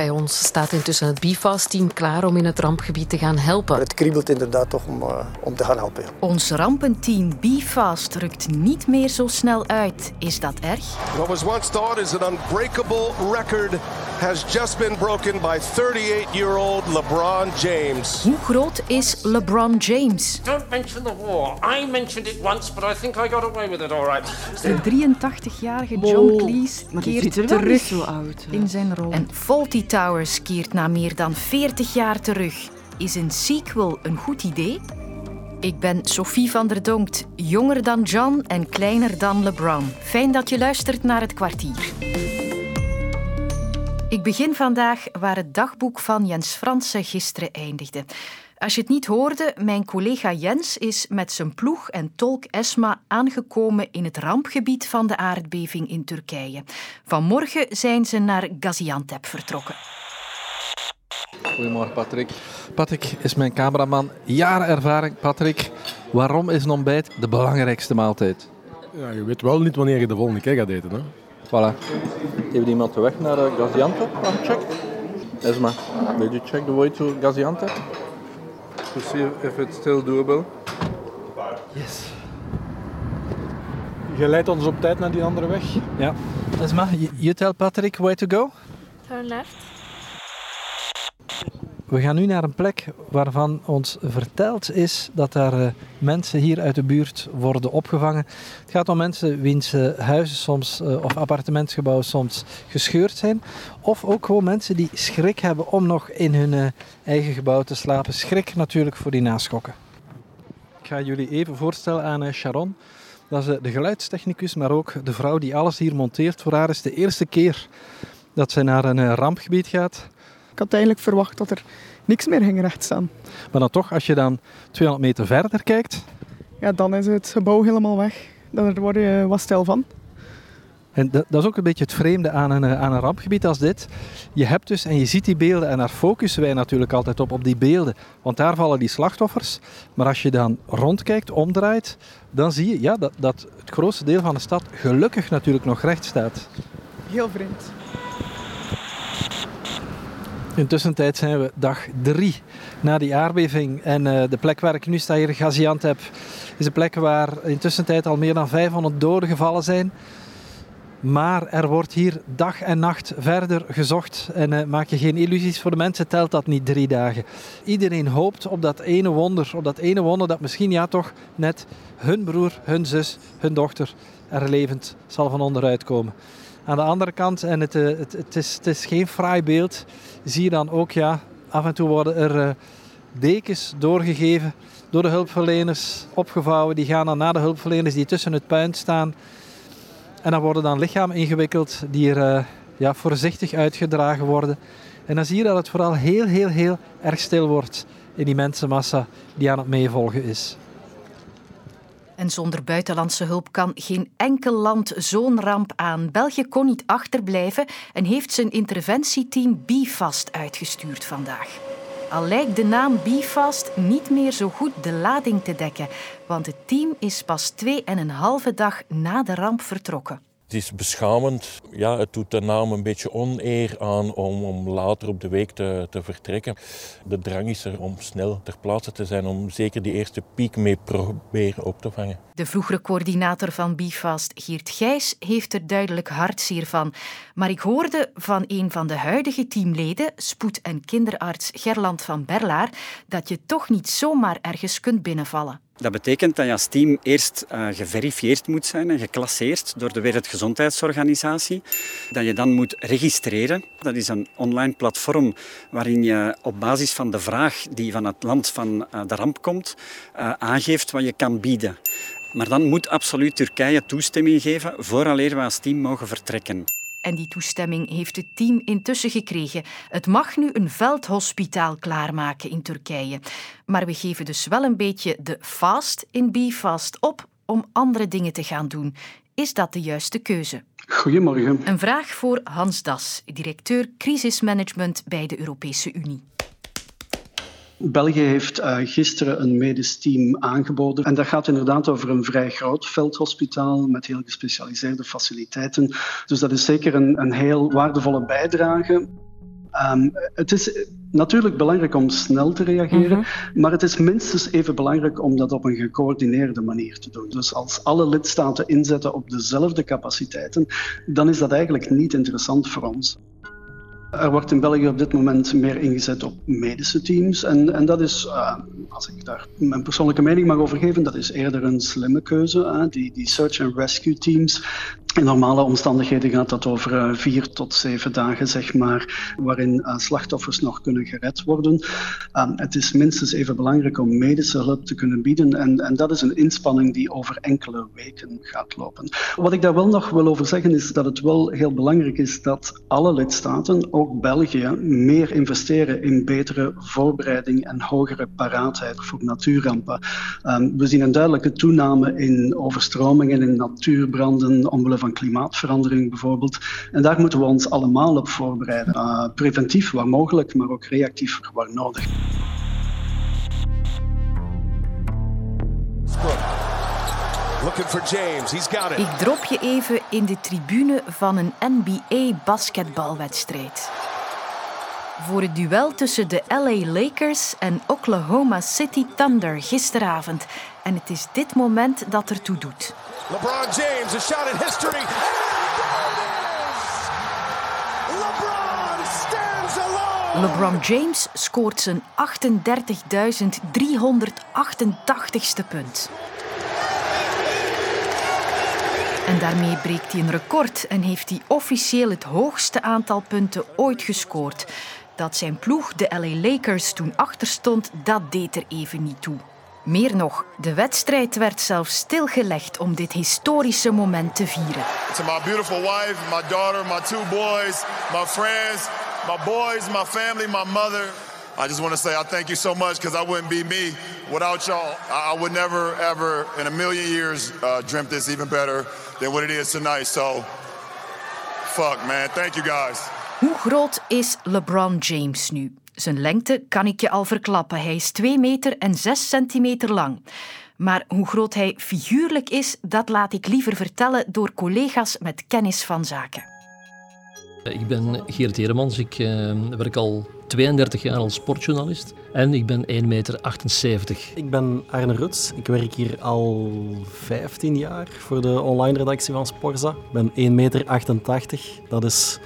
bij ons staat intussen het BFAST-team klaar om in het rampgebied te gaan helpen. Het kriebelt inderdaad toch om, uh, om te gaan helpen. Ons rampenteam BFAST rukt niet meer zo snel uit. Is dat erg? What was once thought is an unbreakable record has just been broken by 38-year-old LeBron James. Hoe groot is LeBron James? Don't mention the war. I mentioned it once, but I think I got away with it all right. De 83-jarige John Cleese keert terug zo oud, in zijn rol. En Faulty Towers keert na meer dan 40 jaar terug. Is een sequel een goed idee? Ik ben Sophie van der Donkt, jonger dan John en kleiner dan LeBron. Fijn dat je luistert naar het kwartier. Ik begin vandaag waar het dagboek van Jens Fransen gisteren eindigde. Als je het niet hoorde, mijn collega Jens is met zijn ploeg en tolk Esma aangekomen in het rampgebied van de aardbeving in Turkije. Vanmorgen zijn ze naar Gaziantep vertrokken. Goedemorgen Patrick. Patrick is mijn cameraman. Jaren ervaring. Patrick, waarom is een ontbijt de belangrijkste maaltijd? Ja, je weet wel niet wanneer je de volgende keer gaat eten. Hè? Voilà. Heeft iemand de weg naar uh, Gaziantep gecheckt? Esma, did you check the way to Gaziantep? To see if it's still doable? Yes. Je leidt ons op tijd naar die andere weg. Ja. Esma, you tell Patrick where to go? Turn left. We gaan nu naar een plek waarvan ons verteld is dat daar uh, mensen hier uit de buurt worden opgevangen. Het gaat om mensen wiens uh, huizen soms uh, of appartementsgebouwen soms gescheurd zijn. Of ook gewoon mensen die schrik hebben om nog in hun eigen gebouw te slapen. Schrik natuurlijk voor die naschokken. Ik ga jullie even voorstellen aan Sharon. Dat is de geluidstechnicus, maar ook de vrouw die alles hier monteert. Voor haar is de eerste keer dat zij naar een rampgebied gaat. Ik had eigenlijk verwacht dat er niks meer ging rechtstaan. Maar dan toch, als je dan 200 meter verder kijkt... Ja, dan is het gebouw helemaal weg. Daar word je wat stil van. En dat, dat, is ook een beetje het vreemde aan een, aan een rampgebied als dit. Je hebt dus, en je ziet die beelden, en daar focussen wij natuurlijk altijd op, op die beelden. Want daar vallen die slachtoffers. Maar als je dan rondkijkt, omdraait, dan zie je ja, dat, dat het grootste deel van de stad gelukkig natuurlijk nog recht staat. Heel vreemd. Intussen zijn we dag drie na die aardbeving. En uh, de plek waar ik nu sta, hier Gaziantep, is een plek waar intussen al meer dan 500 doden gevallen zijn. Maar er wordt hier dag en nacht verder gezocht. En uh, maak je geen illusies, voor de mensen telt dat niet drie dagen. Iedereen hoopt op dat ene wonder, op dat ene wonder dat misschien ja toch net hun broer, hun zus, hun dochter er levend zal van onderuit komen. Aan de andere kant, en het, het, het, is, het is geen fraai beeld, zie je dan ook, ja, af en toe worden er uh, dekens doorgegeven door de hulpverleners, opgevouwen. Die gaan dan naar de hulpverleners die tussen het puin staan. En dan worden dan lichamen ingewikkeld die er uh, ja, voorzichtig uitgedragen worden. En dan zie je dat het vooral heel, heel, heel erg stil wordt in die mensenmassa die aan het meevolgen is. En zonder buitenlandse hulp kan geen enkel land zo'n ramp aan. België kon niet achterblijven en heeft zijn interventieteam BFAST uitgestuurd vandaag. Al lijkt de naam BFAST niet meer zo goed de lading te dekken, want het team is pas twee en een halve dag na de ramp vertrokken. Het is beschamend. Ja, het doet de naam een beetje oneer aan om, om later op de week te, te vertrekken. De drang is er om snel ter plaatse te zijn, om zeker die eerste piek mee proberen op te vangen. De vroegere coördinator van BIFAST, Geert Gijs, heeft er duidelijk hartzeer van. Maar ik hoorde van een van de huidige teamleden, spoed- en kinderarts Gerland van Berlaar, dat je toch niet zomaar ergens kunt binnenvallen. Dat betekent dat je als team eerst uh, geverifieerd moet zijn en geclasseerd door de Wereldgezondheidsorganisatie. Dat je dan moet registreren. Dat is een online platform waarin je op basis van de vraag die van het land van uh, de ramp komt, uh, aangeeft wat je kan bieden. Maar dan moet absoluut Turkije toestemming geven vooraleer we als team mogen vertrekken. En die toestemming heeft het team intussen gekregen. Het mag nu een veldhospitaal klaarmaken in Turkije. Maar we geven dus wel een beetje de fast in BFast op om andere dingen te gaan doen. Is dat de juiste keuze? Goedemorgen. Een vraag voor Hans Das, directeur crisismanagement bij de Europese Unie. België heeft uh, gisteren een medisch team aangeboden. En dat gaat inderdaad over een vrij groot veldhospitaal met heel gespecialiseerde faciliteiten. Dus dat is zeker een, een heel waardevolle bijdrage. Ehm, het is natuurlijk belangrijk om snel te reageren, mhm. maar het is minstens even belangrijk om dat op een gecoördineerde manier te doen. Dus als alle lidstaten inzetten op dezelfde capaciteiten, dan is dat eigenlijk niet interessant voor ons. Er wordt in België op dit moment meer ingezet op medische teams. En, en dat is, uh, als ik daar mijn persoonlijke mening mag over geven, dat is eerder een slimme keuze. Die, die search and rescue teams, in normale omstandigheden gaat dat over uh, vier tot zeven dagen, zeg maar, waarin uh, slachtoffers nog kunnen gered worden. Um, het is minstens even belangrijk om medische hulp te kunnen bieden. En, en dat is een inspanning die over enkele weken gaat lopen. Wat ik daar wel nog wil over zeggen, is dat het wel heel belangrijk is dat alle lidstaten ook België meer investeren in betere voorbereiding en hogere paraatheid voor natuurrampen. Um, we zien een duidelijke toename in overstromingen, in natuurbranden, omwille van klimaatverandering bijvoorbeeld. En daar moeten we ons allemaal op voorbereiden. Uh, preventief waar mogelijk, maar ook reactief waar nodig. Ik drop je even in de tribune van een NBA-basketbalwedstrijd. Voor het duel tussen de LA Lakers en Oklahoma City Thunder gisteravond. En het is dit moment dat er toe doet. LeBron James, a shot in history. LeBron stands alone. LeBron James scoort zijn 38.388ste punt. En daarmee breekt hij een record en heeft hij officieel het hoogste aantal punten ooit gescoord. Dat zijn ploeg, de LA Lakers, toen achterstond, dat deed er even niet toe. Meer nog, de wedstrijd werd zelfs stilgelegd om dit historische moment te vieren. To my beautiful wife, my daughter, my two boys, my friends, my boys, my family, my mother. I just want to say I thank you so much because I wouldn't be me without y'all. I would never, ever in a million years uh, dreamt this even better than what it is tonight. So, fuck man, thank you guys. Hoe groot is LeBron James nu? Zijn lengte kan ik je al verklappen. Hij is 2 meter en 6 centimeter lang. Maar hoe groot hij figuurlijk is, dat laat ik liever vertellen door collega's met kennis van zaken. Ik ben Geert Heremans. Ik uh, werk al 32 jaar als sportjournalist en ik ben 1,78 meter. Ik ben Arne Ruts. Ik werk hier al 15 jaar voor de online redactie van Sporza. Ik ben 1,88 meter. Dat is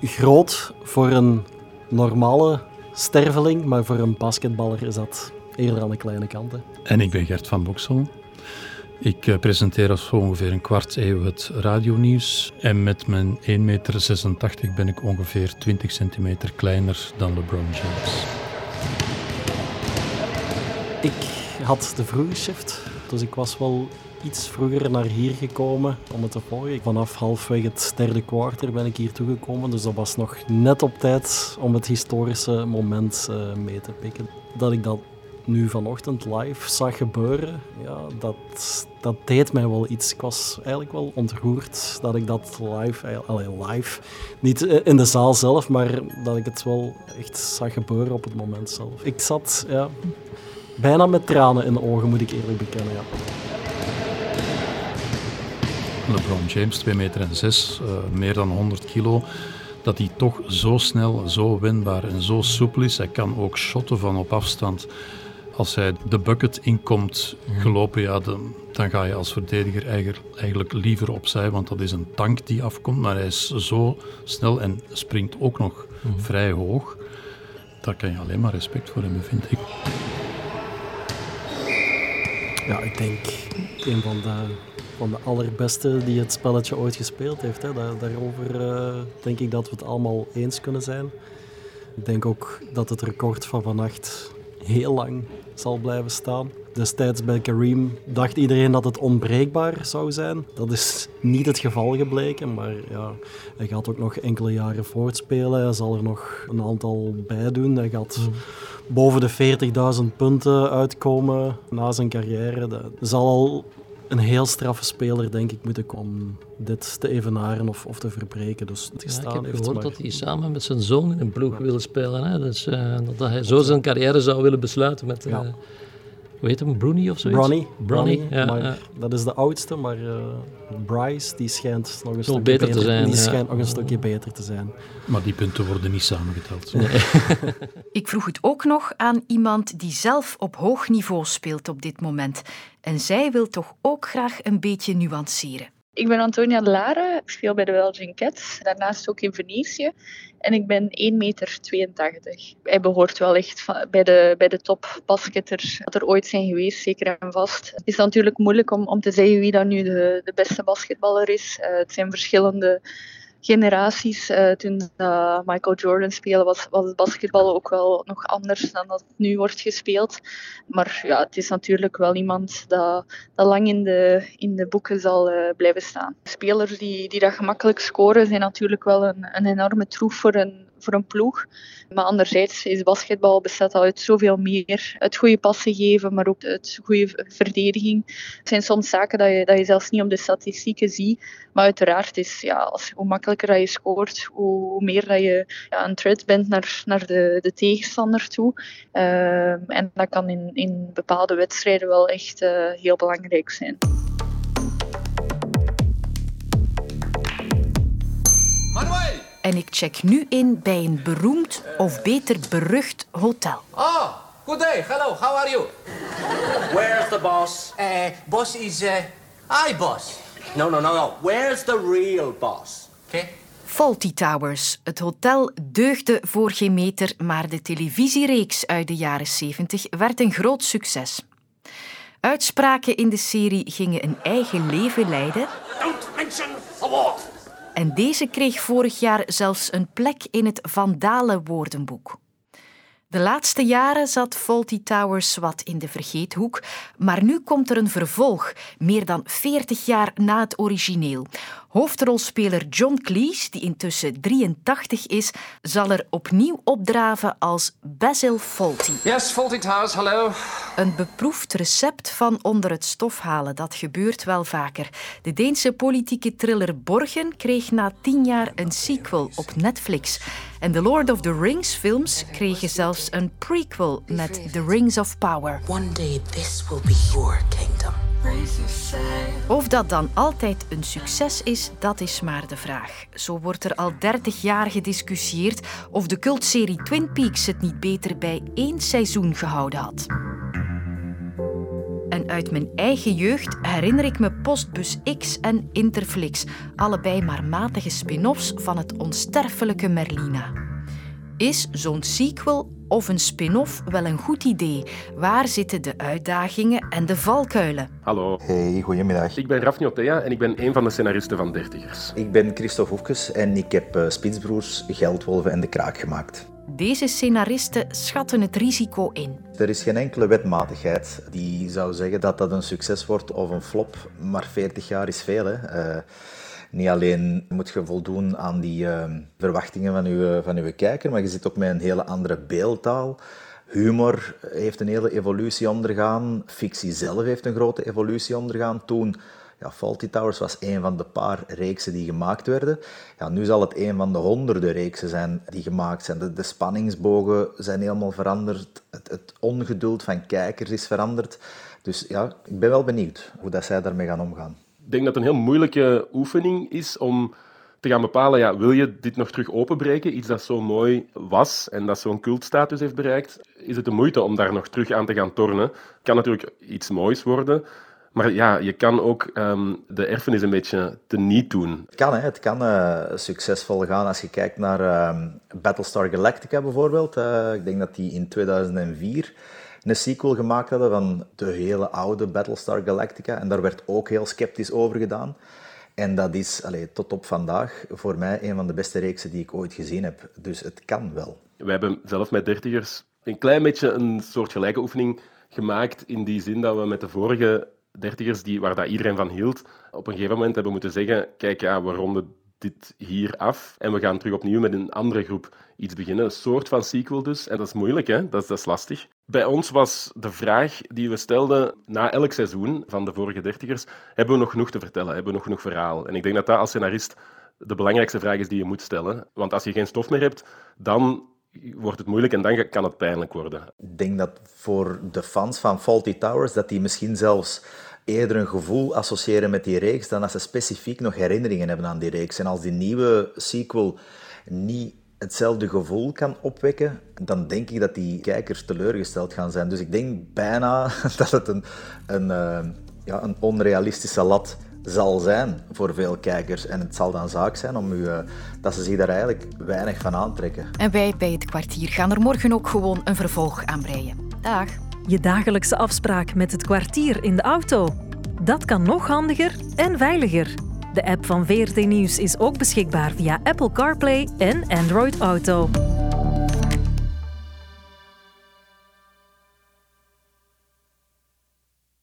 groot voor een normale sterveling, maar voor een basketballer is dat eerder aan de kleine kant. En ik ben Gert van Boksel. Ik uh, presenteer al zo ongeveer een kwart eeuw het radionieuws. En met mijn 1,86 meter ben ik ongeveer 20 centimeter kleiner dan LeBron James. Ik had de vroege shift, dus ik was wel iets vroeger naar hier gekomen om het te volgen. Vanaf halfweg het derde kwartier ben ik hier toegekomen, dus dat was nog net op tijd om het historische moment uh, mee te pikken. Dat ik dat nu vanochtend live zag gebeuren, ja, dat, dat deed mij wel iets. Ik was eigenlijk wel ontroerd dat ik dat live, alleen live, niet in de zaal zelf, maar dat ik het wel echt zag gebeuren op het moment zelf. Ik zat ja, bijna met tranen in de ogen, moet ik eerlijk bekennen. Ja. LeBron James, 2 meter en 6, uh, meer dan 100 kilo, dat hij toch zo snel, zo wendbaar en zo soepel is. Hij kan ook shotten van op afstand. Als hij de bucket inkomt gelopen, ja, dan, dan ga je als verdediger eigenlijk liever opzij, want dat is een tank die afkomt. Maar hij is zo snel en springt ook nog mhm. vrij hoog. Daar kan je alleen maar respect voor hebben, vind ik. Ja, ik denk een van de van de allerbeste die het spelletje ooit gespeeld heeft. Hè. Daar, daarover uh, denk ik dat we het allemaal eens kunnen zijn. Ik denk ook dat het record van vannacht heel lang zal blijven staan. Destijds bij Kareem dacht iedereen dat het onbreekbaar zou zijn. Dat is niet het geval gebleken, maar ja, hij gaat ook nog enkele jaren voortspelen. Hij zal er nog een aantal bij doen. Hij gaat mm. boven de 40.000 punten uitkomen na zijn carrière. Dat zal al een heel straffe speler, denk ik, moeten om dit te evenaren of, of te verbreken. Dus het ja, ik heb gehoord dat hij samen met zijn zoon in een ploeg wil spelen. Hè? Dus, uh, dat hij zo zijn carrière zou willen besluiten met... Uh, hoe heet hem, Bruni of zoiets? Bronny. Bronny, ja, maar ja. Dat is de oudste, maar uh, Bryce die schijnt nog een stukje beter beter te zijn, Die ja. schijnt nog een stukje beter te zijn. Maar die punten worden niet samengeteld. Ik vroeg het ook nog aan iemand die zelf op hoog niveau speelt op dit moment. En zij wil toch ook graag een beetje nuanceren. Ik ben Antonia de Lara, ik speel bij de Belgian Cats, daarnaast ook in Venetië. En ik ben 1,82 meter. Hij behoort wel echt bij de, bij de top basketters dat er ooit zijn geweest, zeker en vast. Het is natuurlijk moeilijk om, om te zeggen wie dan nu de, de beste basketballer is. Eh, het zijn verschillende generaties. Eh, toen Michael Jordan speelde, was, was het basketbal ook wel nog anders dan dat het nu wordt gespeeld. Maar ja, het is natuurlijk wel iemand dat, dat lang in de, in de boeken zal uh, blijven staan. Spelers die, die dat gemakkelijk scoren zijn natuurlijk wel een, een enorme troef voor een, voor een ploeg. Maar anderzijds is basketbal bestaat uit zoveel meer. Het goede passen geven, maar ook het goede verdediging. Het zijn soms zaken dat je, dat je zelfs niet op de statistieken ziet. Maar uiteraard is, ja, hoe makkelijker dat je scoort, hoe, meer dat je ja, een threat bent naar, naar de, de tegenstander toe. Uh, en dat kan in, in bepaalde wedstrijden wel echt uh, heel belangrijk zijn. En ik check nu in bij een beroemd of beter berucht hotel. Oh, good day. Hello, how are you? Where's the boss? Uh, boss is... Uh, I boss. No, no, no, no. Where's the real boss? Okay? Faulty Towers. Het hotel deugde voor geen meter, maar de televisiereeks uit de jaren 70 werd een groot succes. Uitspraken in de serie gingen een eigen leven leiden. Don't mention award. En deze kreeg vorig jaar zelfs een plek in het Vandalen woordenboek. De laatste jaren zat Faulty Towers wat in de vergeethoek, maar nu komt er een vervolg, meer dan 40 jaar na het origineel. Hoofdrolspeler John Cleese, die intussen 83 is, zal er opnieuw opdraven als Basil Fawlty. Yes, Faulty Towers, hallo. Een beproefd recept van onder het stof halen, dat gebeurt wel vaker. De Deense politieke thriller Borgen kreeg na tien jaar een sequel op Netflix. En de Lord of the Rings films kregen zelfs een prequel met The Rings of Power. One day this will be your kingdom. Of dat dan altijd een succes is, dat is maar de vraag. Zo wordt er al 30 jaar gediscussieerd of de cultserie Twin Peaks het niet beter bij één seizoen gehouden had. En uit mijn eigen jeugd herinner ik me Postbus X en Interflix, allebei maar matige spin-offs van het onsterfelijke Merlina. Is zo'n sequel of een spin-off wel een goed idee? Waar zitten de uitdagingen en de valkuilen? Hallo. Hey, goedemiddag. Ik ben Rafni Otea en ik ben een van de scenaristen van Dertigers. Ik ben Christophe Hoefkes en ik heb uh, Spitsbroers, Geldwolven en De Kraak gemaakt. Deze scenaristen schatten het risico in. Er is geen enkele wetmatigheid die zou zeggen dat dat een succes wordt of een flop, maar 40 jaar is veel. Hè? Uh, niet alleen moet je voldoen aan die uh, verwachtingen van je, van uw kijker, maar je zit ook met een hele andere beeldtaal. Humor heeft een hele evolutie ondergaan. Fictie zelf heeft een grote evolutie ondergaan. Toen, ja, Faulty Towers was een van de paar reeksen die gemaakt werden. Ja, nu zal het een van de honderden reeksen zijn die gemaakt zijn. De, de spanningsbogen zijn helemaal veranderd. Het, het ongeduld van kijkers is veranderd. Dus ja, ik ben wel benieuwd hoe dat zij daarmee gaan omgaan. Ik denk dat het een heel moeilijke oefening is om te gaan bepalen, ja, wil je dit nog terug openbreken? Iets dat zo mooi was en dat zo'n cultstatus heeft bereikt. Is het de moeite om daar nog terug aan te gaan tornen? Kan natuurlijk iets moois worden. Maar ja, je kan ook um, de erfenis een beetje teniet doen. Het kan, hè. het kan uh, succesvol gaan als je kijkt naar uh, Battlestar Galactica bijvoorbeeld. Uh, ik denk dat die in 2004 een sequel gemaakt hadden van de hele oude Battlestar Galactica. En daar werd ook heel sceptisch over gedaan. En dat is allee, tot op vandaag voor mij een van de beste reeksen die ik ooit gezien heb. Dus het kan wel. We hebben zelf met dertigers een klein beetje een soort gelijke oefening gemaakt. In die zin dat we met de vorige dertigers, die, waar dat iedereen van hield, op een gegeven moment hebben moeten zeggen: kijk, ja, we ronden dit hier af en we gaan terug opnieuw met een andere groep iets beginnen. Een soort van sequel dus. En dat is moeilijk, hè? Dat, is, dat is lastig. Bij ons was de vraag die we stelden na elk seizoen van de vorige dertigers, hebben we nog genoeg te vertellen? Hebben we nog genoeg verhaal? En ik denk dat dat als scenarist de belangrijkste vraag is die je moet stellen. Want als je geen stof meer hebt, dan wordt het moeilijk en dan kan het pijnlijk worden. Ik denk dat voor de fans van Faulty Towers, dat die misschien zelfs eerder een gevoel associëren met die reeks dan dat ze specifiek nog herinneringen hebben aan die reeks. En als die nieuwe sequel niet hetzelfde gevoel kan opwekken, dan denk ik dat die kijkers teleurgesteld gaan zijn. Dus ik denk bijna dat het een, een, uh, ja, een onrealistische lat zal zijn voor veel kijkers. En het zal dan zaak zijn om u, uh, dat ze zich daar eigenlijk weinig van aantrekken. En wij bij het kwartier gaan er morgen ook gewoon een vervolg aan breien. Dag. Je dagelijkse afspraak met het kwartier in de auto. Dat kan nog handiger en veiliger. De app van VRT Nieuws is ook beschikbaar via Apple CarPlay en Android Auto.